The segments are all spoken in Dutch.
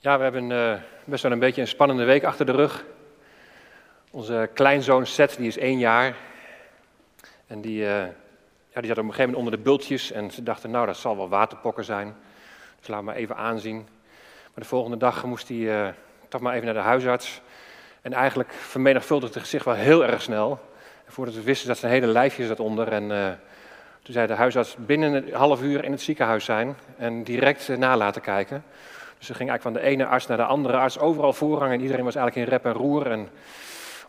Ja, we hebben uh, best wel een beetje een spannende week achter de rug. Onze kleinzoon Seth, die is één jaar. En die, uh, ja, die zat op een gegeven moment onder de bultjes. En ze dachten, nou, dat zal wel waterpokken zijn. Dus laat maar even aanzien. Maar de volgende dag moest hij uh, toch maar even naar de huisarts. En eigenlijk vermenigvuldigde zich wel heel erg snel. En voordat we wisten, zat zijn hele lijfje zat onder. En toen zei de huisarts binnen een half uur in het ziekenhuis zijn. En direct na laten kijken. Dus ze ging eigenlijk van de ene arts naar de andere arts, overal voorrang en iedereen was eigenlijk in rep en roer. En op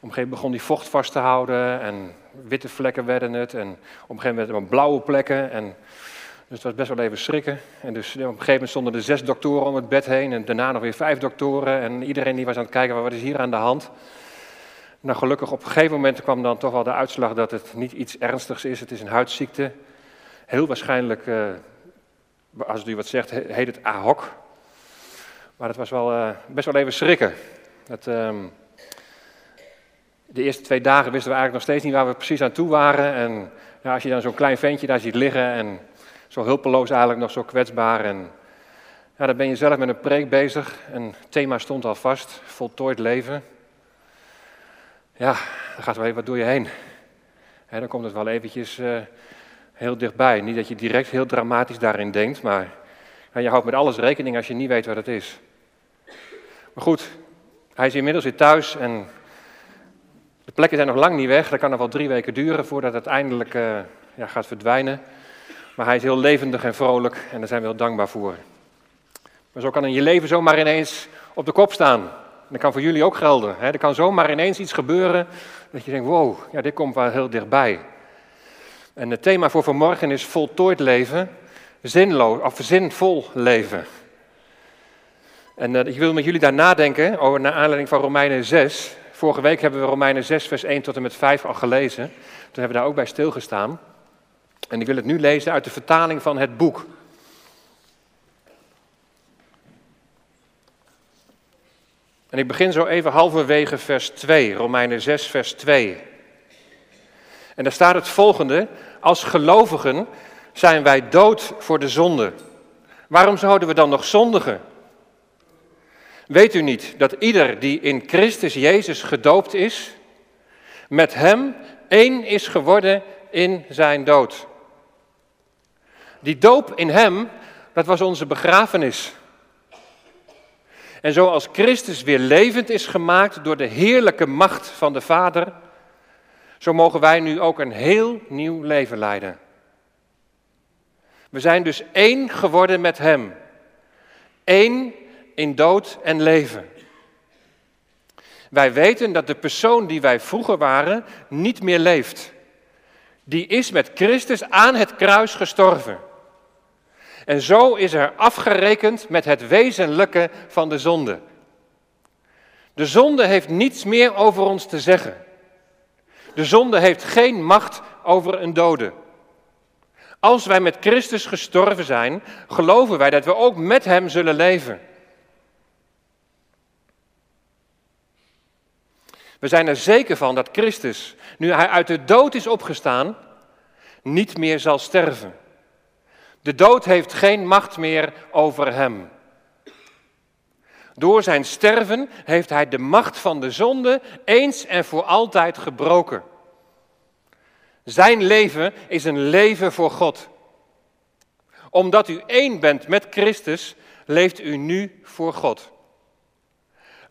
een gegeven moment begon die vocht vast te houden en witte vlekken werden het. En op een gegeven moment werden blauwe plekken. En dus het was best wel even schrikken. En dus op een gegeven moment stonden er zes doktoren om het bed heen en daarna nog weer vijf doktoren. En iedereen die was aan het kijken, wat is hier aan de hand? Nou, gelukkig op een gegeven moment kwam dan toch wel de uitslag dat het niet iets ernstigs is. Het is een huidziekte. Heel waarschijnlijk, uh, als u wat zegt, heet het AHOC. Maar het was wel, uh, best wel even schrikken. Um, de eerste twee dagen wisten we eigenlijk nog steeds niet waar we precies aan toe waren. En ja, als je dan zo'n klein ventje daar ziet liggen en zo hulpeloos eigenlijk nog zo kwetsbaar. En ja, dan ben je zelf met een preek bezig. En het thema stond al vast, voltooid leven. Ja, dan gaat wel even wat door je heen. dan komt het wel eventjes uh, heel dichtbij. Niet dat je direct heel dramatisch daarin denkt, maar je houdt met alles rekening als je niet weet wat het is. Maar goed, hij is inmiddels weer thuis en de plekken zijn nog lang niet weg. Dat kan nog wel drie weken duren voordat het eindelijk uh, ja, gaat verdwijnen. Maar hij is heel levendig en vrolijk en daar zijn we heel dankbaar voor. Maar zo kan in je leven zomaar ineens op de kop staan. Dat kan voor jullie ook gelden. Hè? Er kan zomaar ineens iets gebeuren dat je denkt, wow, ja, dit komt wel heel dichtbij. En het thema voor vanmorgen is voltooid leven, zinloos, of zinvol leven. En uh, ik wil met jullie daar nadenken over naar aanleiding van Romeinen 6. Vorige week hebben we Romeinen 6, vers 1 tot en met 5 al gelezen. Toen hebben we daar ook bij stilgestaan. En ik wil het nu lezen uit de vertaling van het boek. En ik begin zo even halverwege vers 2, Romeinen 6, vers 2. En daar staat het volgende: Als gelovigen zijn wij dood voor de zonde. Waarom zouden we dan nog zondigen? Weet u niet dat ieder die in Christus Jezus gedoopt is, met Hem één is geworden in zijn dood? Die doop in Hem, dat was onze begrafenis. En zoals Christus weer levend is gemaakt door de heerlijke macht van de Vader, zo mogen wij nu ook een heel nieuw leven leiden. We zijn dus één geworden met Hem. Eén in dood en leven. Wij weten dat de persoon die wij vroeger waren niet meer leeft. Die is met Christus aan het kruis gestorven. En zo is er afgerekend met het wezenlijke van de zonde. De zonde heeft niets meer over ons te zeggen. De zonde heeft geen macht over een dode. Als wij met Christus gestorven zijn, geloven wij dat we ook met Hem zullen leven. We zijn er zeker van dat Christus, nu hij uit de dood is opgestaan, niet meer zal sterven. De dood heeft geen macht meer over hem. Door zijn sterven heeft hij de macht van de zonde eens en voor altijd gebroken. Zijn leven is een leven voor God. Omdat u één bent met Christus, leeft u nu voor God.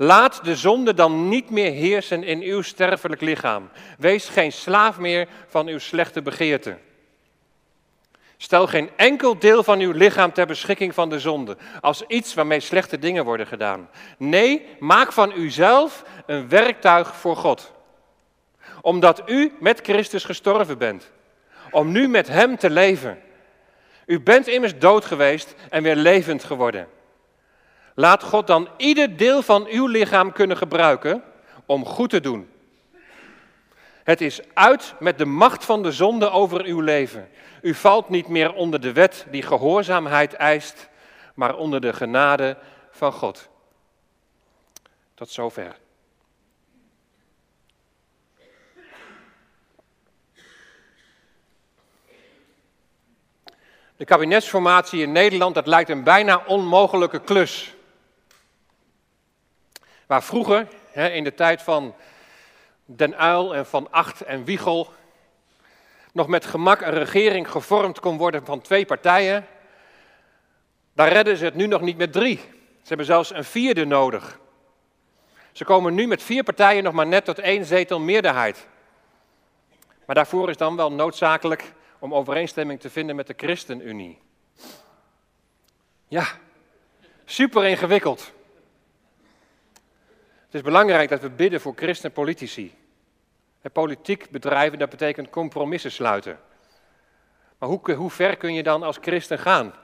Laat de zonde dan niet meer heersen in uw sterfelijk lichaam. Wees geen slaaf meer van uw slechte begeerten. Stel geen enkel deel van uw lichaam ter beschikking van de zonde, als iets waarmee slechte dingen worden gedaan. Nee, maak van uzelf een werktuig voor God. Omdat u met Christus gestorven bent, om nu met Hem te leven. U bent immers dood geweest en weer levend geworden. Laat God dan ieder deel van uw lichaam kunnen gebruiken om goed te doen. Het is uit met de macht van de zonde over uw leven. U valt niet meer onder de wet die gehoorzaamheid eist, maar onder de genade van God. Tot zover. De kabinetsformatie in Nederland, dat lijkt een bijna onmogelijke klus. Waar vroeger, in de tijd van Den Uil en van Acht en Wiegel, nog met gemak een regering gevormd kon worden van twee partijen, daar redden ze het nu nog niet met drie. Ze hebben zelfs een vierde nodig. Ze komen nu met vier partijen nog maar net tot één zetel meerderheid. Maar daarvoor is dan wel noodzakelijk om overeenstemming te vinden met de ChristenUnie. Ja, super ingewikkeld. Is belangrijk dat we bidden voor christenpolitici. Politiek bedrijven, dat betekent compromissen sluiten. Maar hoe, hoe ver kun je dan als christen gaan?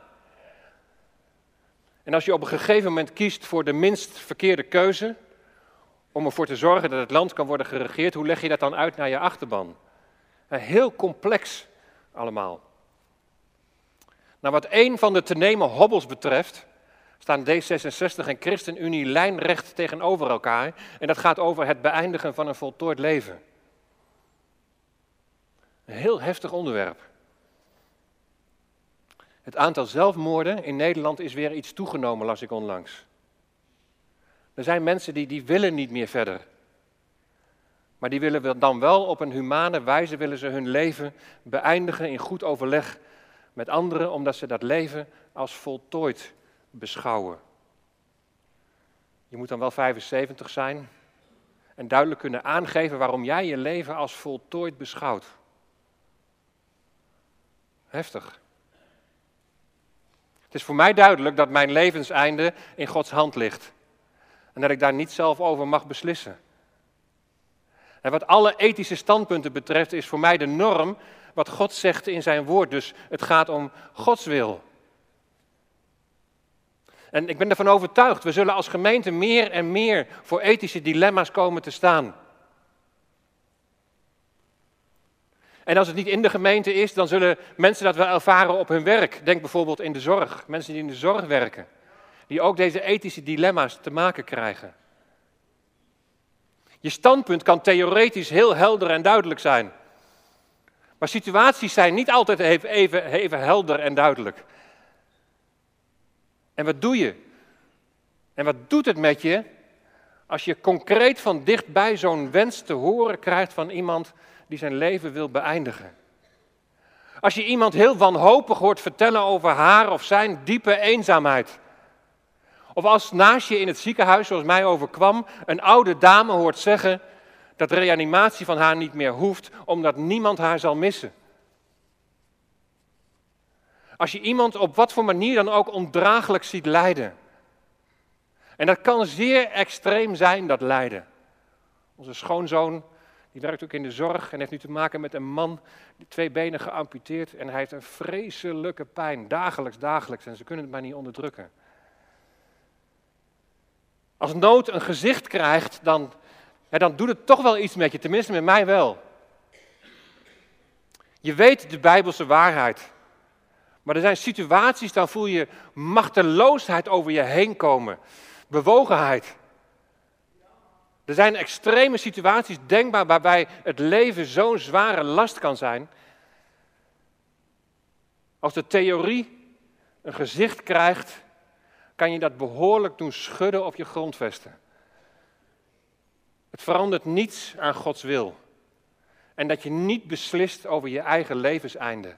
En als je op een gegeven moment kiest voor de minst verkeerde keuze, om ervoor te zorgen dat het land kan worden geregeerd, hoe leg je dat dan uit naar je achterban? Heel complex allemaal. Nou, wat één van de te nemen hobbels betreft, staan D66 en ChristenUnie lijnrecht tegenover elkaar. En dat gaat over het beëindigen van een voltooid leven. Een heel heftig onderwerp. Het aantal zelfmoorden in Nederland is weer iets toegenomen, las ik onlangs. Er zijn mensen die, die willen niet meer verder. Maar die willen dan wel op een humane wijze willen ze hun leven beëindigen in goed overleg met anderen, omdat ze dat leven als voltooid beschouwen. Je moet dan wel 75 zijn en duidelijk kunnen aangeven waarom jij je leven als voltooid beschouwt. Heftig. Het is voor mij duidelijk dat mijn levenseinde in Gods hand ligt. En dat ik daar niet zelf over mag beslissen. En wat alle ethische standpunten betreft, is voor mij de norm wat God zegt in zijn woord. Dus het gaat om Gods wil. En ik ben ervan overtuigd, we zullen als gemeente meer en meer voor ethische dilemma's komen te staan. En als het niet in de gemeente is, dan zullen mensen dat wel ervaren op hun werk. Denk bijvoorbeeld in de zorg, mensen die in de zorg werken, die ook deze ethische dilemma's te maken krijgen. Je standpunt kan theoretisch heel helder en duidelijk zijn. Maar situaties zijn niet altijd even, even, helder en duidelijk. En wat doe je? En wat doet het met je als je concreet van dichtbij zo'n wens te horen krijgt van iemand die zijn leven wil beëindigen? Als je iemand heel wanhopig hoort vertellen over haar of zijn diepe eenzaamheid. Of als naast je in het ziekenhuis, zoals mij overkwam, een oude dame hoort zeggen dat reanimatie van haar niet meer hoeft, omdat niemand haar zal missen. Als je iemand op wat voor manier dan ook ondraaglijk ziet lijden. En dat kan zeer extreem zijn, dat lijden. Onze schoonzoon, die werkt ook in de zorg en heeft nu te maken met een man die twee benen geamputeerd en hij heeft een vreselijke pijn, dagelijks, dagelijks, en ze kunnen het maar niet onderdrukken. Als nood een gezicht krijgt, dan, dan doet het toch wel iets met je, tenminste met mij wel. Je weet de Bijbelse waarheid. Maar er zijn situaties, dan voel je machteloosheid over je heen komen. Bewogenheid. Er zijn extreme situaties denkbaar waarbij het leven zo'n zware last kan zijn. Als de theorie een gezicht krijgt kan je dat behoorlijk doen schudden op je grondvesten. Het verandert niets aan Gods wil. En dat je niet beslist over je eigen levenseinde.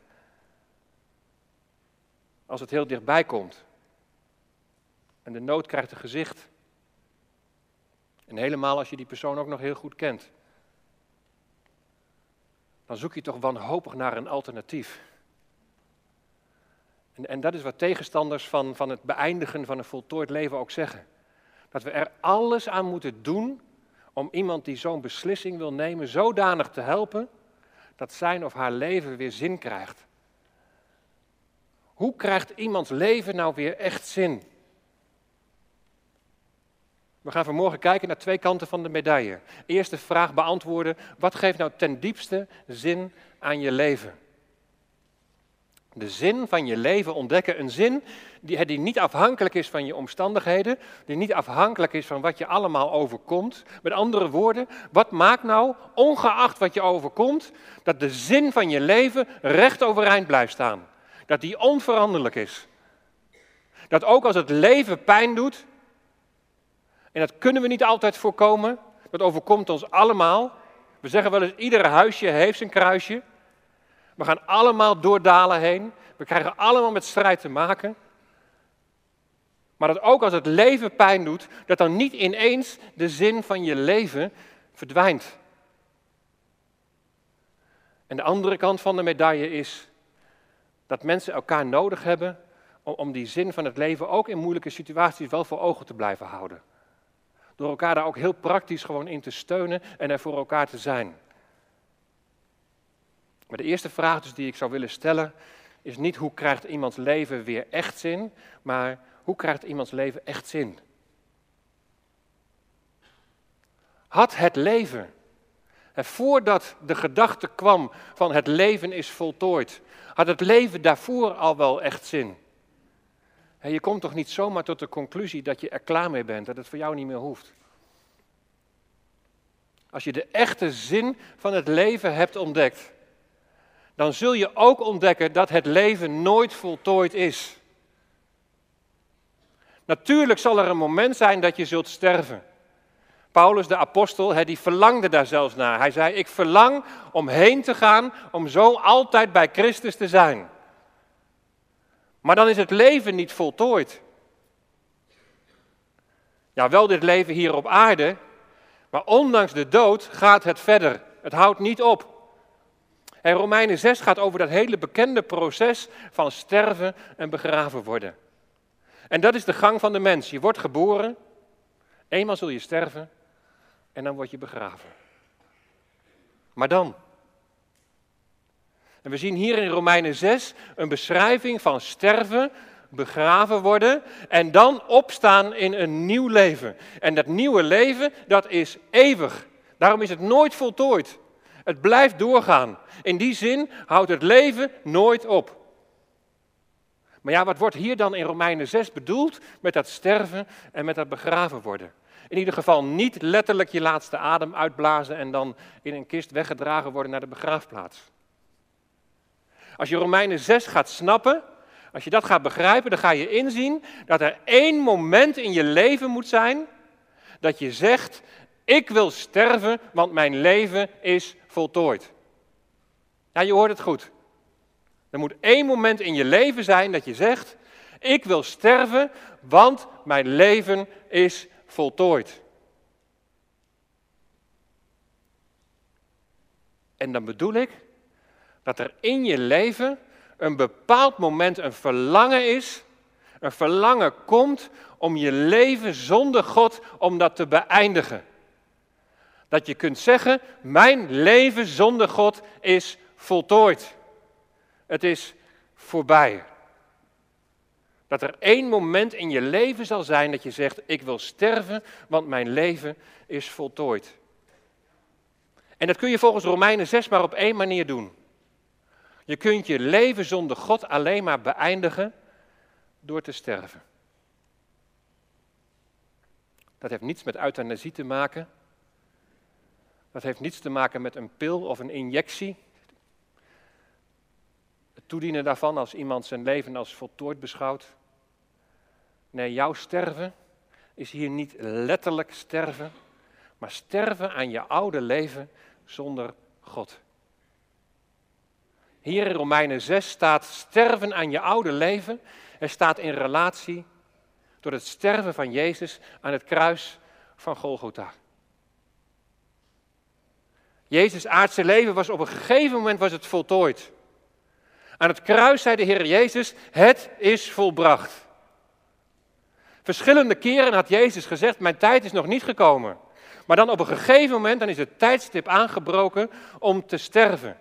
Als het heel dichtbij komt. En de nood krijgt een gezicht. En helemaal als je die persoon ook nog heel goed kent. Dan zoek je toch wanhopig naar een alternatief. En, en dat is wat tegenstanders van, van het beëindigen van een voltooid leven ook zeggen. Dat we er alles aan moeten doen om iemand die zo'n beslissing wil nemen, zodanig te helpen dat zijn of haar leven weer zin krijgt. Hoe krijgt iemands leven nou weer echt zin? We gaan vanmorgen kijken naar twee kanten van de medaille. Eerste vraag beantwoorden: wat geeft nou ten diepste zin aan je leven? De zin van je leven ontdekken. Een zin die, die niet afhankelijk is van je omstandigheden, die niet afhankelijk is van wat je allemaal overkomt. Met andere woorden, wat maakt nou, ongeacht wat je overkomt, dat de zin van je leven recht overeind blijft staan? Dat die onveranderlijk is. Dat ook als het leven pijn doet En dat kunnen we niet altijd voorkomen. Dat overkomt ons allemaal. We zeggen wel eens, ieder huisje heeft zijn kruisje. We gaan allemaal door dalen heen. We krijgen allemaal met strijd te maken. Maar dat ook als het leven pijn doet, dat dan niet ineens de zin van je leven verdwijnt. En de andere kant van de medaille is dat mensen elkaar nodig hebben om, die zin van het leven ook in moeilijke situaties wel voor ogen te blijven houden. Door elkaar daar ook heel praktisch gewoon in te steunen en er voor elkaar te zijn. Maar de eerste vraag dus die ik zou willen stellen is niet hoe krijgt iemands leven weer echt zin, maar hoe krijgt iemands leven echt zin? Had het leven, voordat de gedachte kwam van het leven is voltooid, had het leven daarvoor al wel echt zin? je komt toch niet zomaar tot de conclusie dat je er klaar mee bent, dat het voor jou niet meer hoeft. Als je de echte zin van het leven hebt ontdekt, dan zul je ook ontdekken dat het leven nooit voltooid is. Natuurlijk zal er een moment zijn dat je zult sterven. Paulus de apostel, die verlangde daar zelfs naar. Hij zei, ik verlang om heen te gaan, om zo altijd bij Christus te zijn. Maar dan is het leven niet voltooid. Ja, wel dit leven hier op aarde, maar ondanks de dood gaat het verder. Het houdt niet op. En Romeinen 6 gaat over dat hele bekende proces van sterven en begraven worden. En dat is de gang van de mens. Je wordt geboren, eenmaal zul je sterven en dan word je begraven. Maar dan? En we zien hier in Romeinen 6 een beschrijving van sterven, begraven worden en dan opstaan in een nieuw leven. En dat nieuwe leven, dat is eeuwig. Daarom is het nooit voltooid. Het blijft doorgaan. In die zin houdt het leven nooit op. Maar ja, wat wordt hier dan in Romeinen 6 bedoeld met dat sterven en met dat begraven worden? In ieder geval niet letterlijk je laatste adem uitblazen en dan in een kist weggedragen worden naar de begraafplaats. Als je Romeinen 6 gaat snappen, als je dat gaat begrijpen, dan ga je inzien dat er één moment in je leven moet zijn dat je zegt, ik wil sterven, want mijn leven is voltooid. Ja, je hoort het goed. Er moet één moment in je leven zijn dat je zegt, ik wil sterven, want mijn leven is voltooid. En dan bedoel ik dat er in je leven een bepaald moment een verlangen is, een verlangen komt om je leven zonder God, om dat te beëindigen. Dat je kunt zeggen, mijn leven zonder God is voltooid. Het is voorbij. Dat er één moment in je leven zal zijn dat je zegt, ik wil sterven, want mijn leven is voltooid. En dat kun je volgens Romeinen 6 maar op één manier doen. Je kunt je leven zonder God alleen maar beëindigen door te sterven. Dat heeft niets met euthanasie te maken. Dat heeft niets te maken met een pil of een injectie. Toedienen daarvan als iemand zijn leven als voltooid beschouwt. Nee, jouw sterven is hier niet letterlijk sterven, maar sterven aan je oude leven zonder God. Hier in Romeinen 6 staat sterven aan je oude leven. Er staat in relatie door het sterven van Jezus aan het kruis van Golgotha. Jezus' aardse leven was op een gegeven moment was het voltooid. Aan het kruis zei de Heer Jezus, het is volbracht. Verschillende keren had Jezus gezegd, mijn tijd is nog niet gekomen. Maar dan op een gegeven moment, dan is het tijdstip aangebroken om te sterven.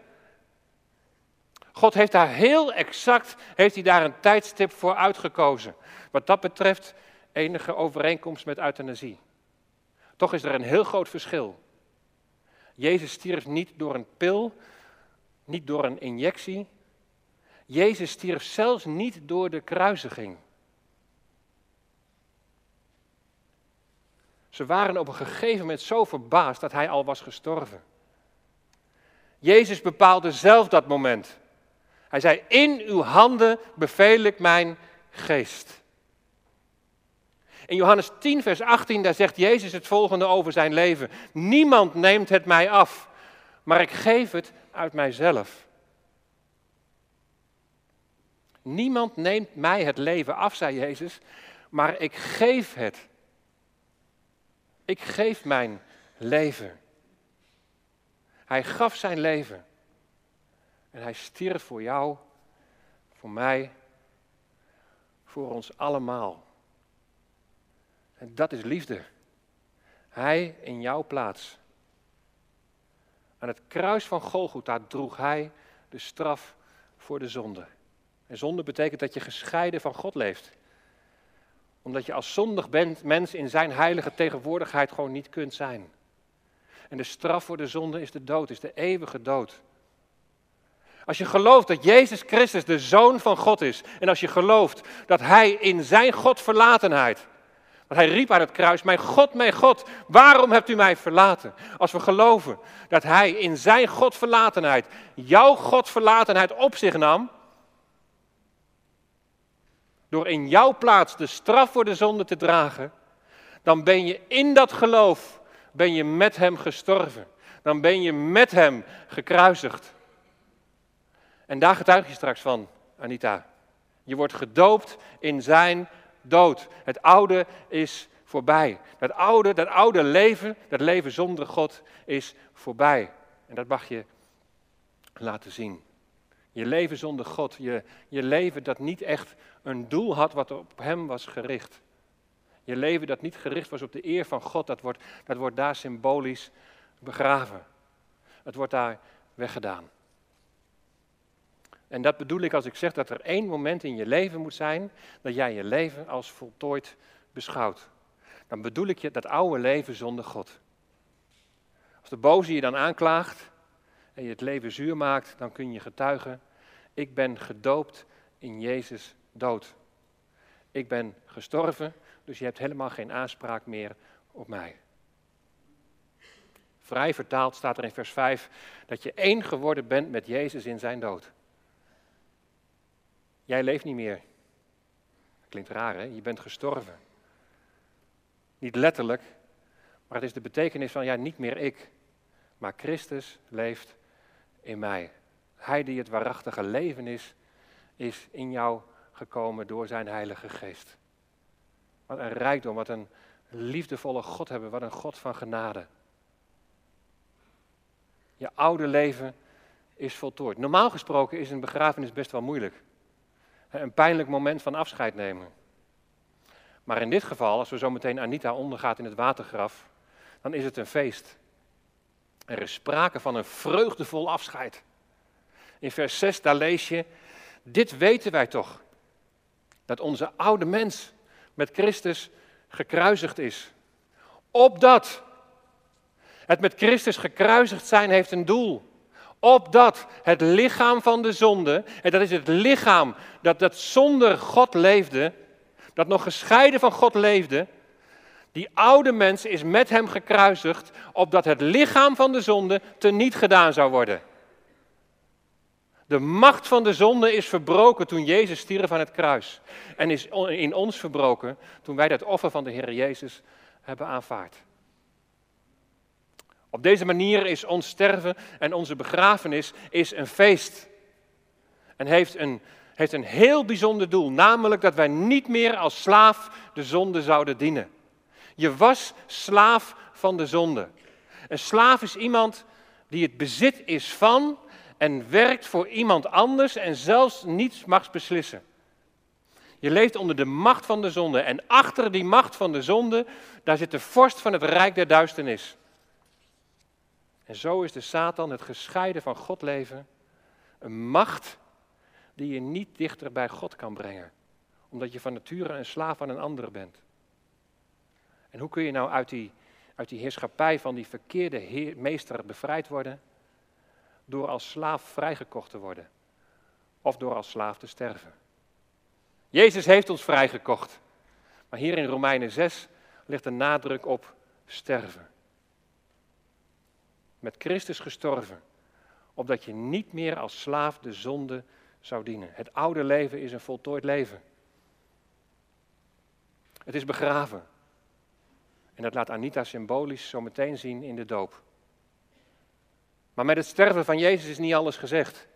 God heeft daar heel exact, heeft hij daar een tijdstip voor uitgekozen. Wat dat betreft enige overeenkomst met euthanasie. Toch is er een heel groot verschil. Jezus stierf niet door een pil, niet door een injectie. Jezus stierf zelfs niet door de kruisiging. Ze waren op een gegeven moment zo verbaasd dat hij al was gestorven. Jezus bepaalde zelf dat moment. Hij zei, in uw handen beveel ik mijn geest. In Johannes 10, vers 18, daar zegt Jezus het volgende over zijn leven. Niemand neemt het mij af, maar ik geef het uit mijzelf. Niemand neemt mij het leven af, zei Jezus, maar ik geef het. Ik geef mijn leven. Hij gaf zijn leven. En hij stierf voor jou, voor mij, voor ons allemaal. En dat is liefde. Hij in jouw plaats. Aan het kruis van Golgotha droeg hij de straf voor de zonde. En zonde betekent dat je gescheiden van God leeft. Omdat je als zondig bent, mens in zijn heilige tegenwoordigheid gewoon niet kunt zijn. En de straf voor de zonde is de dood, is de eeuwige dood. Als je gelooft dat Jezus Christus de Zoon van God is. En als je gelooft dat Hij in zijn Godverlatenheid. Want Hij riep aan het kruis: Mijn God, mijn God, waarom hebt u mij verlaten? Als we geloven dat Hij in zijn Godverlatenheid. jouw Godverlatenheid op zich nam. Door in jouw plaats de straf voor de zonde te dragen. Dan ben je in dat geloof ben je met hem gestorven. Dan ben je met hem gekruisigd. En daar getuig je straks van, Anita. Je wordt gedoopt in zijn dood. Het oude is voorbij. Dat oude, dat oude leven, dat leven zonder God, is voorbij. En dat mag je laten zien. Je leven zonder God, je, je leven dat niet echt een doel had wat op hem was gericht. Je leven dat niet gericht was op de eer van God, dat wordt, dat wordt daar symbolisch begraven. Het wordt daar weggedaan. En dat bedoel ik als ik zeg dat er één moment in je leven moet zijn dat jij je leven als voltooid beschouwt. Dan bedoel ik je dat oude leven zonder God. Als de boze je dan aanklaagt en je het leven zuur maakt, dan kun je getuigen, ik ben gedoopt in Jezus dood. Ik ben gestorven, dus je hebt helemaal geen aanspraak meer op mij. Vrij vertaald staat er in vers 5 dat je één geworden bent met Jezus in zijn dood. Jij leeft niet meer. Klinkt raar, hè? Je bent gestorven. Niet letterlijk, maar het is de betekenis van ja, niet meer ik, maar Christus leeft in mij. Hij die het waarachtige leven is, is in jou gekomen door zijn Heilige Geest. Wat een rijkdom, wat een liefdevolle God hebben, wat een God van genade. Je oude leven is voltooid. Normaal gesproken is een begrafenis best wel moeilijk. Een pijnlijk moment van afscheid nemen. Maar in dit geval, als we zo meteen Anita ondergaat in het watergraf, dan is het een feest. Er is sprake van een vreugdevol afscheid. In vers 6, daar lees je, dit weten wij toch, dat onze oude mens met Christus gekruisigd is. Opdat het met Christus gekruisigd zijn heeft een doel. Opdat het lichaam van de zonde, en dat is het lichaam dat, dat zonder God leefde, dat nog gescheiden van God leefde, die oude mens is met hem gekruisigd, opdat het lichaam van de zonde teniet gedaan zou worden. De macht van de zonde is verbroken toen Jezus stierf aan het kruis. En is in ons verbroken toen wij dat offer van de Heer Jezus hebben aanvaard. Op deze manier is ons sterven en onze begrafenis is een feest. En heeft een, heeft een heel bijzonder doel, namelijk dat wij niet meer als slaaf de zonde zouden dienen. Je was slaaf van de zonde. Een slaaf is iemand die het bezit is van en werkt voor iemand anders en zelfs niets mag beslissen. Je leeft onder de macht van de zonde en achter die macht van de zonde, daar zit de vorst van het rijk der duisternis. En zo is de Satan, het gescheiden van God leven, een macht die je niet dichter bij God kan brengen, omdat je van nature een slaaf van een ander bent. En hoe kun je nou uit die, uit die heerschappij van die verkeerde meester bevrijd worden? door als slaaf vrijgekocht te worden of door als slaaf te sterven. Jezus heeft ons vrijgekocht. Maar hier in Romeinen 6 ligt de nadruk op sterven. Met Christus gestorven, opdat je niet meer als slaaf de zonde zou dienen. Het oude leven is een voltooid leven. Het is begraven. En dat laat Anita symbolisch zo meteen zien in de doop. Maar met het sterven van Jezus is niet alles gezegd.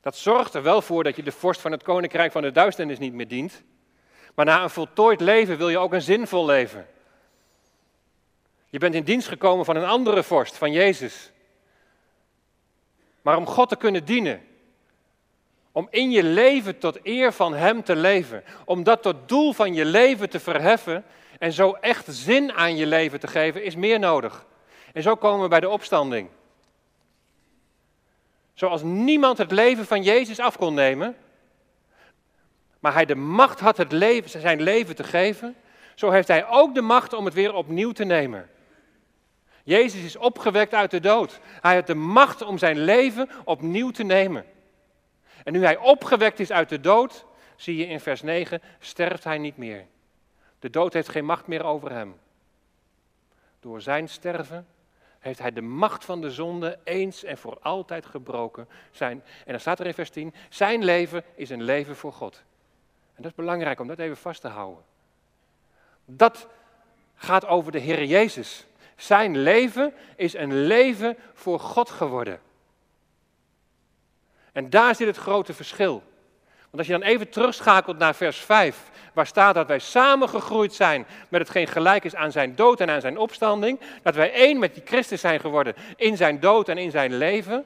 Dat zorgt er wel voor dat je de vorst van het koninkrijk van de duisternis niet meer dient. Maar na een voltooid leven wil je ook een zinvol leven. Je bent in dienst gekomen van een andere vorst, van Jezus. Maar om God te kunnen dienen, om in je leven tot eer van Hem te leven, om dat tot doel van je leven te verheffen en zo echt zin aan je leven te geven, is meer nodig. En zo komen we bij de opstanding. Zoals niemand het leven van Jezus af kon nemen, maar hij de macht had het leven, zijn leven te geven, zo heeft hij ook de macht om het weer opnieuw te nemen. Jezus is opgewekt uit de dood. Hij had de macht om zijn leven opnieuw te nemen. En nu hij opgewekt is uit de dood, zie je in vers 9, sterft hij niet meer. De dood heeft geen macht meer over hem. Door zijn sterven heeft hij de macht van de zonde eens en voor altijd gebroken. Zijn, en dan staat er in vers 10, zijn leven is een leven voor God. En dat is belangrijk om dat even vast te houden. Dat gaat over de Heer Jezus. Zijn leven is een leven voor God geworden. En daar zit het grote verschil. Want als je dan even terugschakelt naar vers 5, waar staat dat wij samengegroeid zijn met hetgeen gelijk is aan zijn dood en aan zijn opstanding, dat wij één met die Christus zijn geworden in zijn dood en in zijn leven,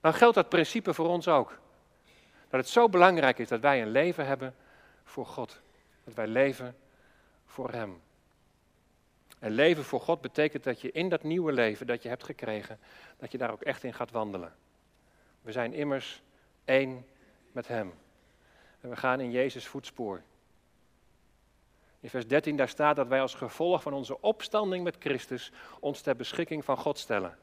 dan geldt dat principe voor ons ook. Dat het zo belangrijk is dat wij een leven hebben voor God. Dat wij leven voor Hem. En leven voor God betekent dat je in dat nieuwe leven dat je hebt gekregen, dat je daar ook echt in gaat wandelen. We zijn immers één met Hem. En we gaan in Jezus voetspoor. In vers 13 daar staat dat wij als gevolg van onze opstanding met Christus ons ter beschikking van God stellen.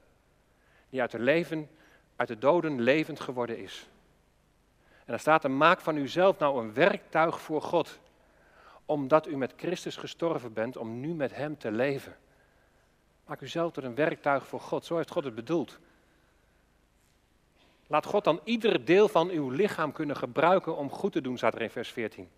Die uit de, leven, uit de doden levend geworden is. En daar staat er, maak van uzelf nou een werktuig voor God. Omdat u met Christus gestorven bent om nu met Hem te leven. Maak uzelf tot een werktuig voor God. Zo heeft God het bedoeld. Laat God dan ieder deel van uw lichaam kunnen gebruiken om goed te doen, staat er in vers 14.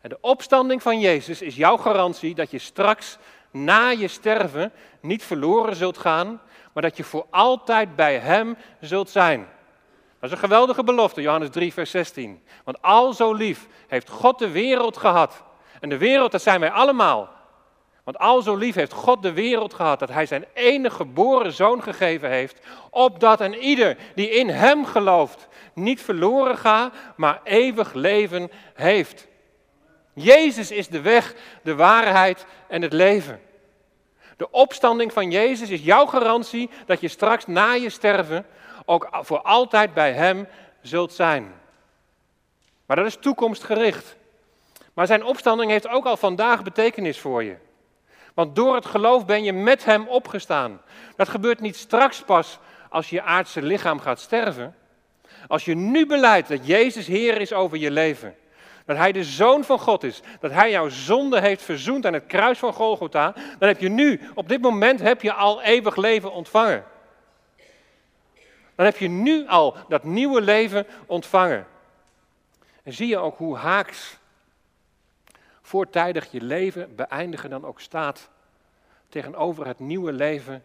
En de opstanding van Jezus is jouw garantie dat je straks na je sterven niet verloren zult gaan, maar dat je voor altijd bij Hem zult zijn. Dat is een geweldige belofte, Johannes 3, vers 16. Want al zo lief heeft God de wereld gehad. En de wereld, dat zijn wij allemaal. Want al zo lief heeft God de wereld gehad dat hij zijn enige geboren zoon gegeven heeft, opdat een ieder die in hem gelooft niet verloren gaat, maar eeuwig leven heeft. Jezus is de weg, de waarheid en het leven. De opstanding van Jezus is jouw garantie dat je straks na je sterven ook voor altijd bij Hem zult zijn. Maar dat is toekomstgericht. Maar zijn opstanding heeft ook al vandaag betekenis voor je. Want door het geloof ben je met Hem opgestaan. Dat gebeurt niet straks pas als je aardse lichaam gaat sterven. Als je nu beleidt dat Jezus Heer is over je leven. Dat Hij de Zoon van God is. Dat Hij jouw zonde heeft verzoend aan het kruis van Golgotha. Dan heb je nu, op dit moment, heb je al eeuwig leven ontvangen. Dan heb je nu al dat nieuwe leven ontvangen. En zie je ook hoe haaks voortijdig je leven beëindigen dan ook staat tegenover het nieuwe leven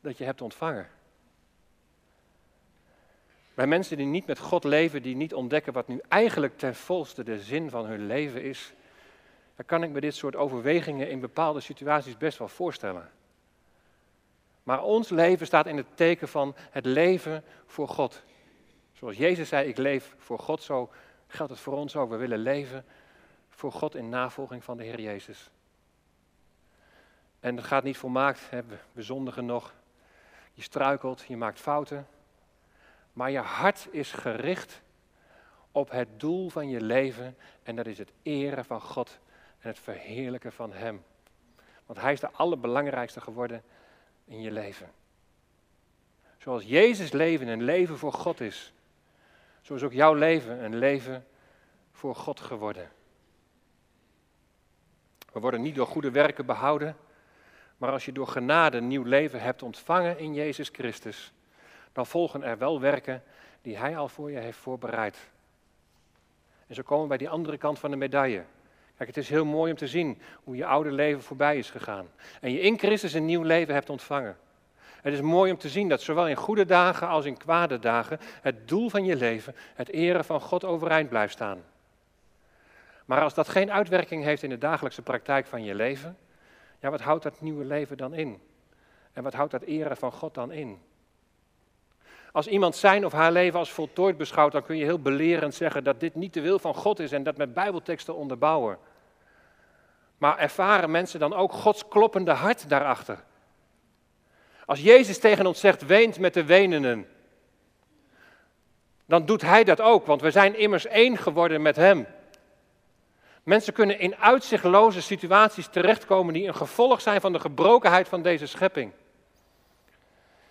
dat je hebt ontvangen. Bij mensen die niet met God leven, die niet ontdekken wat nu eigenlijk ten volste de zin van hun leven is, dan kan ik me dit soort overwegingen in bepaalde situaties best wel voorstellen. Maar ons leven staat in het teken van het leven voor God. Zoals Jezus zei, ik leef voor God, zo geldt het voor ons ook. We willen leven voor God in navolging van de Heer Jezus. En het gaat niet volmaakt, hè, we zondigen nog. Je struikelt, je maakt fouten. Maar je hart is gericht op het doel van je leven. En dat is het eren van God en het verheerlijken van Hem. Want Hij is de allerbelangrijkste geworden in je leven. Zoals Jezus leven een leven voor God is, zo is ook jouw leven een leven voor God geworden. We worden niet door goede werken behouden, maar als je door genade nieuw leven hebt ontvangen in Jezus Christus, dan volgen er wel werken die Hij al voor je heeft voorbereid. En zo komen we bij die andere kant van de medaille. Kijk, het is heel mooi om te zien hoe je oude leven voorbij is gegaan. En je in Christus een nieuw leven hebt ontvangen. Het is mooi om te zien dat zowel in goede dagen als in kwade dagen het doel van je leven, het eren van God overeind blijft staan. Maar als dat geen uitwerking heeft in de dagelijkse praktijk van je leven, ja, wat houdt dat nieuwe leven dan in? En wat houdt dat eren van God dan in? Als iemand zijn of haar leven als voltooid beschouwt, dan kun je heel belerend zeggen dat dit niet de wil van God is en dat met Bijbelteksten onderbouwen. Maar ervaren mensen dan ook Gods kloppende hart daarachter? Als Jezus tegen ons zegt, weent met de wenenden, dan doet Hij dat ook, want we zijn immers één geworden met Hem. Mensen kunnen in uitzichtloze situaties terechtkomen die een gevolg zijn van de gebrokenheid van deze schepping.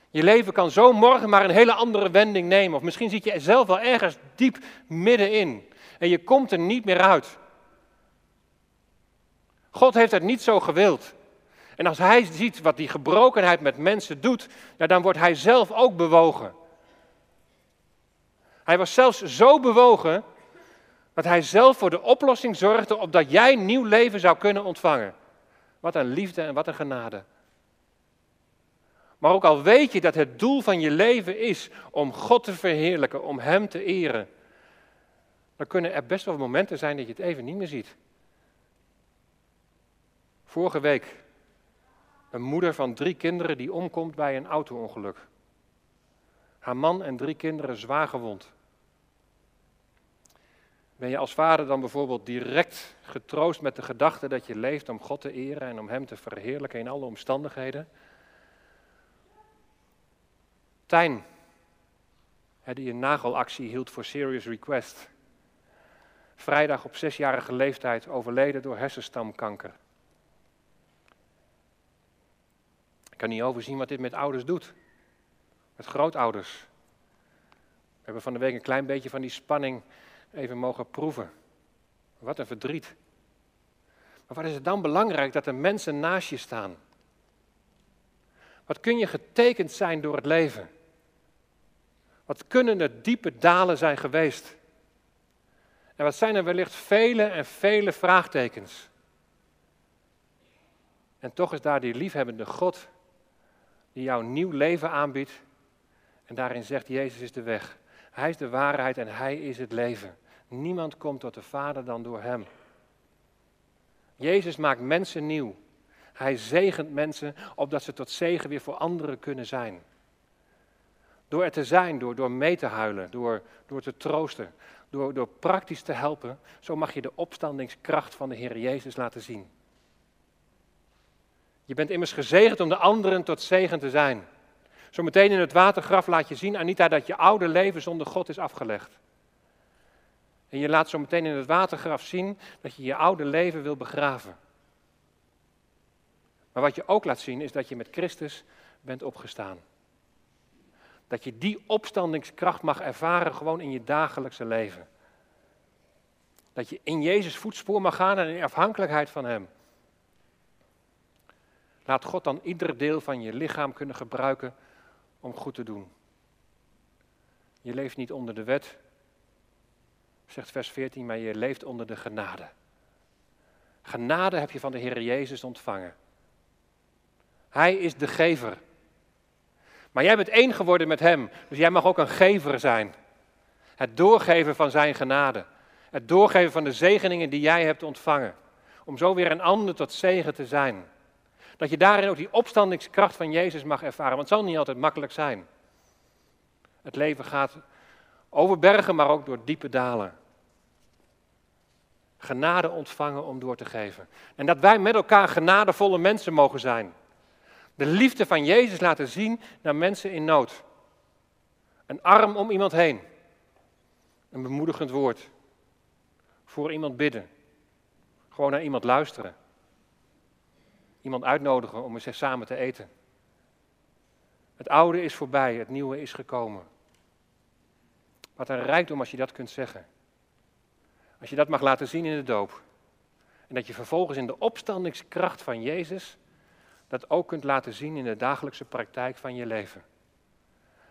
Je leven kan zo morgen maar een hele andere wending nemen. Of misschien zit je zelf wel ergens diep middenin. En je komt er niet meer uit. God heeft het niet zo gewild. En als hij ziet wat die gebrokenheid met mensen doet, ja, dan wordt hij zelf ook bewogen. Hij was zelfs zo bewogen dat hij zelf voor de oplossing zorgde opdat jij nieuw leven zou kunnen ontvangen. Wat een liefde en wat een genade. Maar ook al weet je dat het doel van je leven is om God te verheerlijken, om Hem te eren, dan kunnen er best wel momenten zijn dat je het even niet meer ziet. Vorige week een moeder van drie kinderen die omkomt bij een auto-ongeluk. Haar man en drie kinderen zwaar gewond. Ben je als vader dan bijvoorbeeld direct getroost met de gedachte dat je leeft om God te eren en om Hem te verheerlijken in alle omstandigheden? Tijn, die een nagelactie hield voor Serious Request. Vrijdag op zesjarige leeftijd overleden door hersenstamkanker. Ik kan niet overzien wat dit met ouders doet. Met grootouders. We hebben van de week een klein beetje van die spanning even mogen proeven. Wat een verdriet. Maar wat is het dan belangrijk dat er mensen naast je staan? Wat kun je getekend zijn door het leven? Wat kunnen er diepe dalen zijn geweest? En wat zijn er wellicht vele en vele vraagtekens? En toch is daar die liefhebbende God die jou nieuw leven aanbiedt. En daarin zegt Jezus is de weg. Hij is de waarheid en Hij is het leven. Niemand komt tot de Vader dan door Hem. Jezus maakt mensen nieuw. Hij zegent mensen opdat ze tot zegen weer voor anderen kunnen zijn. Door er te zijn, door, door mee te huilen, door, door te troosten, door, door praktisch te helpen, zo mag je de opstandingskracht van de Heer Jezus laten zien. Je bent immers gezegend om de anderen tot zegen te zijn. Zometeen in het watergraf laat je zien, Anita, dat je oude leven zonder God is afgelegd. En je laat zo meteen in het watergraf zien dat je je oude leven wil begraven. Maar wat je ook laat zien is dat je met Christus bent opgestaan. Dat je die opstandingskracht mag ervaren gewoon in je dagelijkse leven. Dat je in Jezus voetspoor mag gaan en in afhankelijkheid van Hem. Laat God dan ieder deel van je lichaam kunnen gebruiken om goed te doen. Je leeft niet onder de wet, zegt vers 14, maar je leeft onder de genade. Genade heb je van de Heer Jezus ontvangen. Hij is de gever. Maar jij bent één geworden met Hem, dus jij mag ook een gever zijn. Het doorgeven van Zijn genade. Het doorgeven van de zegeningen die jij hebt ontvangen. Om zo weer een ander tot zegen te zijn. Dat je daarin ook die opstandingskracht van Jezus mag ervaren. Want het zal niet altijd makkelijk zijn. Het leven gaat over bergen, maar ook door diepe dalen. Genade ontvangen om door te geven. En dat wij met elkaar genadevolle mensen mogen zijn. De liefde van Jezus laten zien naar mensen in nood. Een arm om iemand heen. Een bemoedigend woord. Voor iemand bidden. Gewoon naar iemand luisteren. Iemand uitnodigen om eens samen te eten. Het oude is voorbij, het nieuwe is gekomen. Wat een rijkdom als je dat kunt zeggen. Als je dat mag laten zien in de doop. En dat je vervolgens in de opstandingskracht van Jezus dat ook kunt laten zien in de dagelijkse praktijk van je leven.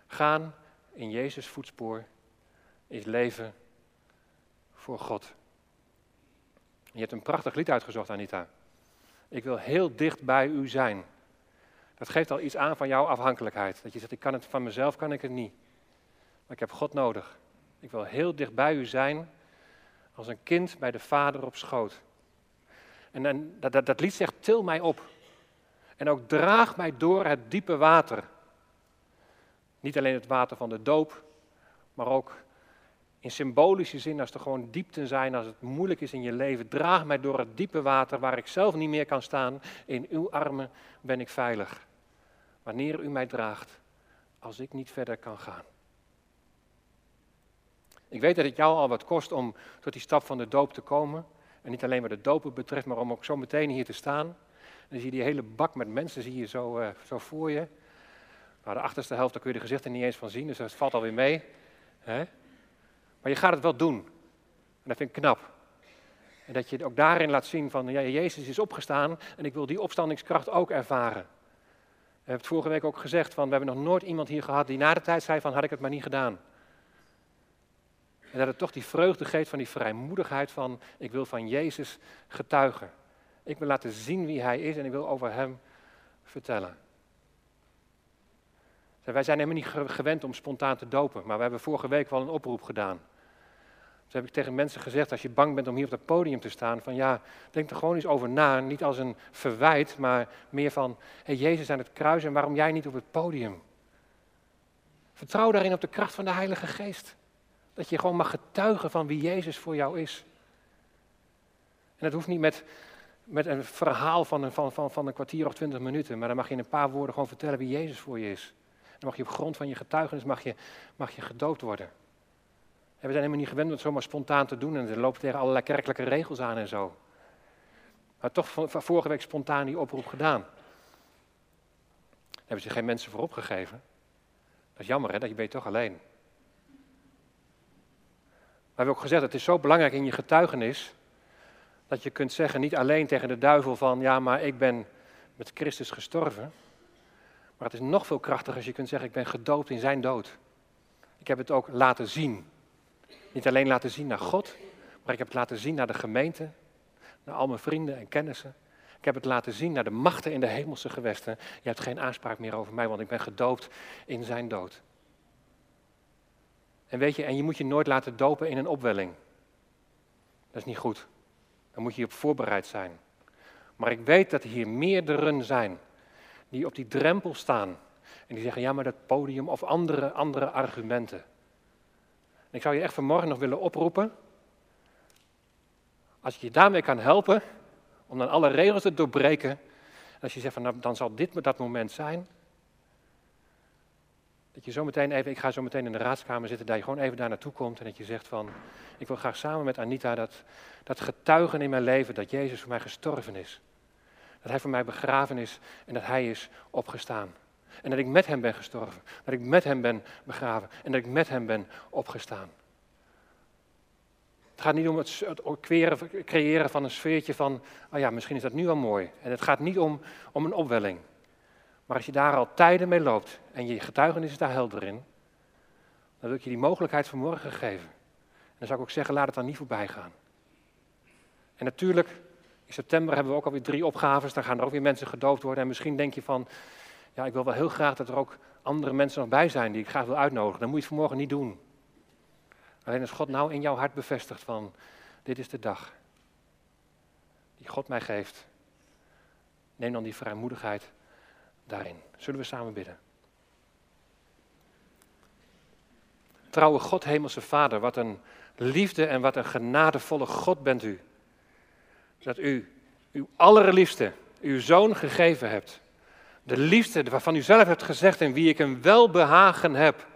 Gaan in Jezus voetspoor is leven voor God. Je hebt een prachtig lied uitgezocht, Anita. Ik wil heel dicht bij u zijn. Dat geeft al iets aan van jouw afhankelijkheid. Dat je zegt, ik kan het van mezelf, kan ik het niet. Maar ik heb God nodig. Ik wil heel dicht bij u zijn, als een kind bij de vader op schoot. En, en dat, dat, dat lied zegt, til mij op. En ook draag mij door het diepe water. Niet alleen het water van de doop, maar ook in symbolische zin, als er gewoon diepten zijn, als het moeilijk is in je leven, draag mij door het diepe water waar ik zelf niet meer kan staan. In uw armen ben ik veilig. Wanneer u mij draagt, als ik niet verder kan gaan. Ik weet dat het jou al wat kost om tot die stap van de doop te komen. En niet alleen wat de dopen betreft, maar om ook zo meteen hier te staan. Dan zie je die hele bak met mensen zie je zo, uh, zo voor je. Nou, de achterste helft, daar kun je de gezichten niet eens van zien, dus dat valt alweer mee. Hè? Maar je gaat het wel doen. En dat vind ik knap. En dat je ook daarin laat zien van, ja, Jezus is opgestaan en ik wil die opstandingskracht ook ervaren. We hebben het vorige week ook gezegd, van, we hebben nog nooit iemand hier gehad die na de tijd zei van, had ik het maar niet gedaan. En dat het toch die vreugde geeft van die vrijmoedigheid van, ik wil van Jezus getuigen. Ik wil laten zien wie Hij is en ik wil over Hem vertellen. Wij zijn helemaal niet gewend om spontaan te dopen, maar we hebben vorige week wel een oproep gedaan. Dus heb ik tegen mensen gezegd, als je bang bent om hier op het podium te staan, van ja, denk er gewoon eens over na. Niet als een verwijt, maar meer van, hey, Jezus aan het kruis en waarom jij niet op het podium? Vertrouw daarin op de kracht van de Heilige Geest. Dat je gewoon mag getuigen van wie Jezus voor jou is. En dat hoeft niet met, met een verhaal van een, van, van, van een kwartier of twintig minuten, maar dan mag je in een paar woorden gewoon vertellen wie Jezus voor je is. Dan mag je op grond van je getuigenis mag je, mag je worden. En we zijn helemaal niet gewend om het zomaar spontaan te doen en ze lopen tegen allerlei kerkelijke regels aan en zo. Maar toch vorige week spontaan die oproep gedaan. Daar hebben ze geen mensen voor opgegeven. Dat is jammer hè, dat je ben je toch alleen. Maar we hebben ook gezegd, het is zo belangrijk in je getuigenis, dat je kunt zeggen, niet alleen tegen de duivel van, ja, maar ik ben met Christus gestorven. Maar het is nog veel krachtiger als je kunt zeggen, ik ben gedoopt in zijn dood. Ik heb het ook laten zien. Niet alleen laten zien naar God, maar ik heb het laten zien naar de gemeente, naar al mijn vrienden en kennissen. Ik heb het laten zien naar de machten in de hemelse gewesten. Je hebt geen aanspraak meer over mij, want ik ben gedoopt in zijn dood. En weet je, en je moet je nooit laten dopen in een opwelling. Dat is niet goed. Dan moet je op voorbereid zijn. Maar ik weet dat er hier meerdere zijn die op die drempel staan. En die zeggen, ja, maar dat podium of andere, andere argumenten. En ik zou je echt vanmorgen nog willen oproepen. Als je je daarmee kan helpen, om dan alle regels te doorbreken. En als je zegt van, nou, dan zal dit dat moment zijn. Dat je zo meteen even, ik ga zo meteen in de raadskamer zitten, dat je gewoon even daar naartoe komt en dat je zegt van, ik wil graag samen met Anita dat, dat getuigen in mijn leven dat Jezus voor mij gestorven is. Dat hij voor mij begraven is en dat hij is opgestaan. En dat ik met hem ben gestorven. Dat ik met hem ben begraven. En dat ik met hem ben opgestaan. Het gaat niet om het, creëren van een sfeertje van, oh ja, misschien is dat nu wel mooi. En het gaat niet om, om een opwelling. Maar als je daar al tijden mee loopt en je getuigenis is daar helder in, dan wil ik je die mogelijkheid vanmorgen geven. En dan zou ik ook zeggen, laat het dan niet voorbij gaan. En natuurlijk, in september hebben we ook alweer drie opgaves, dan gaan er ook weer mensen gedoopt worden. En misschien denk je van, ja, ik wil wel heel graag dat er ook andere mensen nog bij zijn die ik graag wil uitnodigen. Dan moet je het vanmorgen niet doen. Alleen als God nou in jouw hart bevestigt van, dit is de dag die God mij geeft. Neem dan die vrijmoedigheid daarin. Zullen we samen bidden? Trouwe God, Hemelse Vader, wat een liefde en wat een genadevolle God bent u. Dat u uw allerliefste, uw zoon gegeven hebt. De liefde waarvan u zelf hebt gezegd en wie ik een welbehagen heb.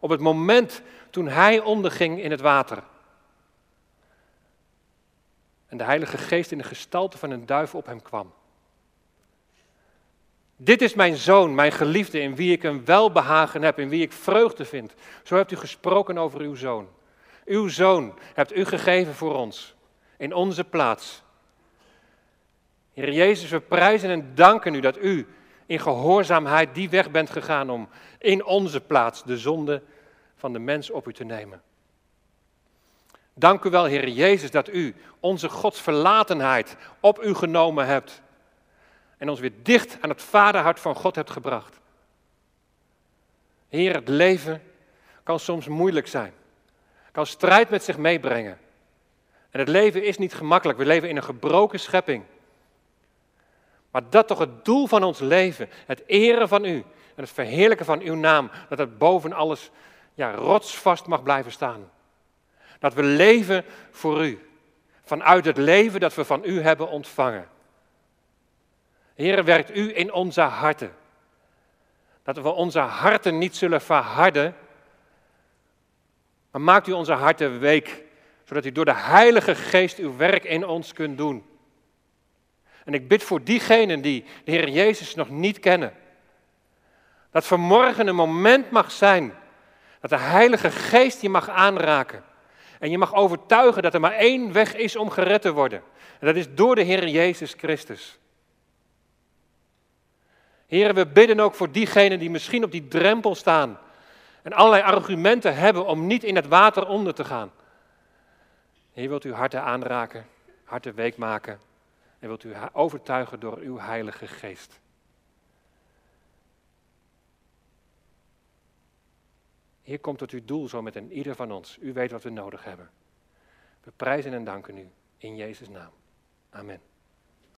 Op het moment toen hij onderging in het water. En de Heilige Geest in de gestalte van een duif op hem kwam. Dit is mijn zoon, mijn geliefde, in wie ik een welbehagen heb, in wie ik vreugde vind. Zo hebt u gesproken over uw zoon. Uw zoon hebt u gegeven voor ons, in onze plaats. Heer Jezus, we prijzen en danken u dat u in gehoorzaamheid die weg bent gegaan om in onze plaats de zonde van de mens op u te nemen. Dank u wel, Heer Jezus, dat u onze godsverlatenheid op u genomen hebt. En ons weer dicht aan het vaderhart van God hebt gebracht. Heer, het leven kan soms moeilijk zijn. Kan strijd met zich meebrengen. En het leven is niet gemakkelijk. We leven in een gebroken schepping. Maar dat toch het doel van ons leven, het eren van u en het verheerlijken van uw naam, dat het boven alles ja, rotsvast mag blijven staan. Dat we leven voor u, vanuit het leven dat we van u hebben ontvangen. Heer, werkt u in onze harten. Dat we onze harten niet zullen verharden, maar maakt u onze harten week, zodat u door de Heilige Geest uw werk in ons kunt doen. En ik bid voor diegenen die de Heer Jezus nog niet kennen. Dat vanmorgen een moment mag zijn dat de Heilige Geest je mag aanraken. En je mag overtuigen dat er maar één weg is om gered te worden. En dat is door de Heer Jezus Christus. Heren, we bidden ook voor diegenen die misschien op die drempel staan. En allerlei argumenten hebben om niet in het water onder te gaan. Heer, wilt u harten aanraken, harten week maken. En wilt u overtuigen door uw Heilige Geest. Hier komt tot uw doel zo met een ieder van ons. U weet wat we nodig hebben. We prijzen en danken u in Jezus' naam. Amen.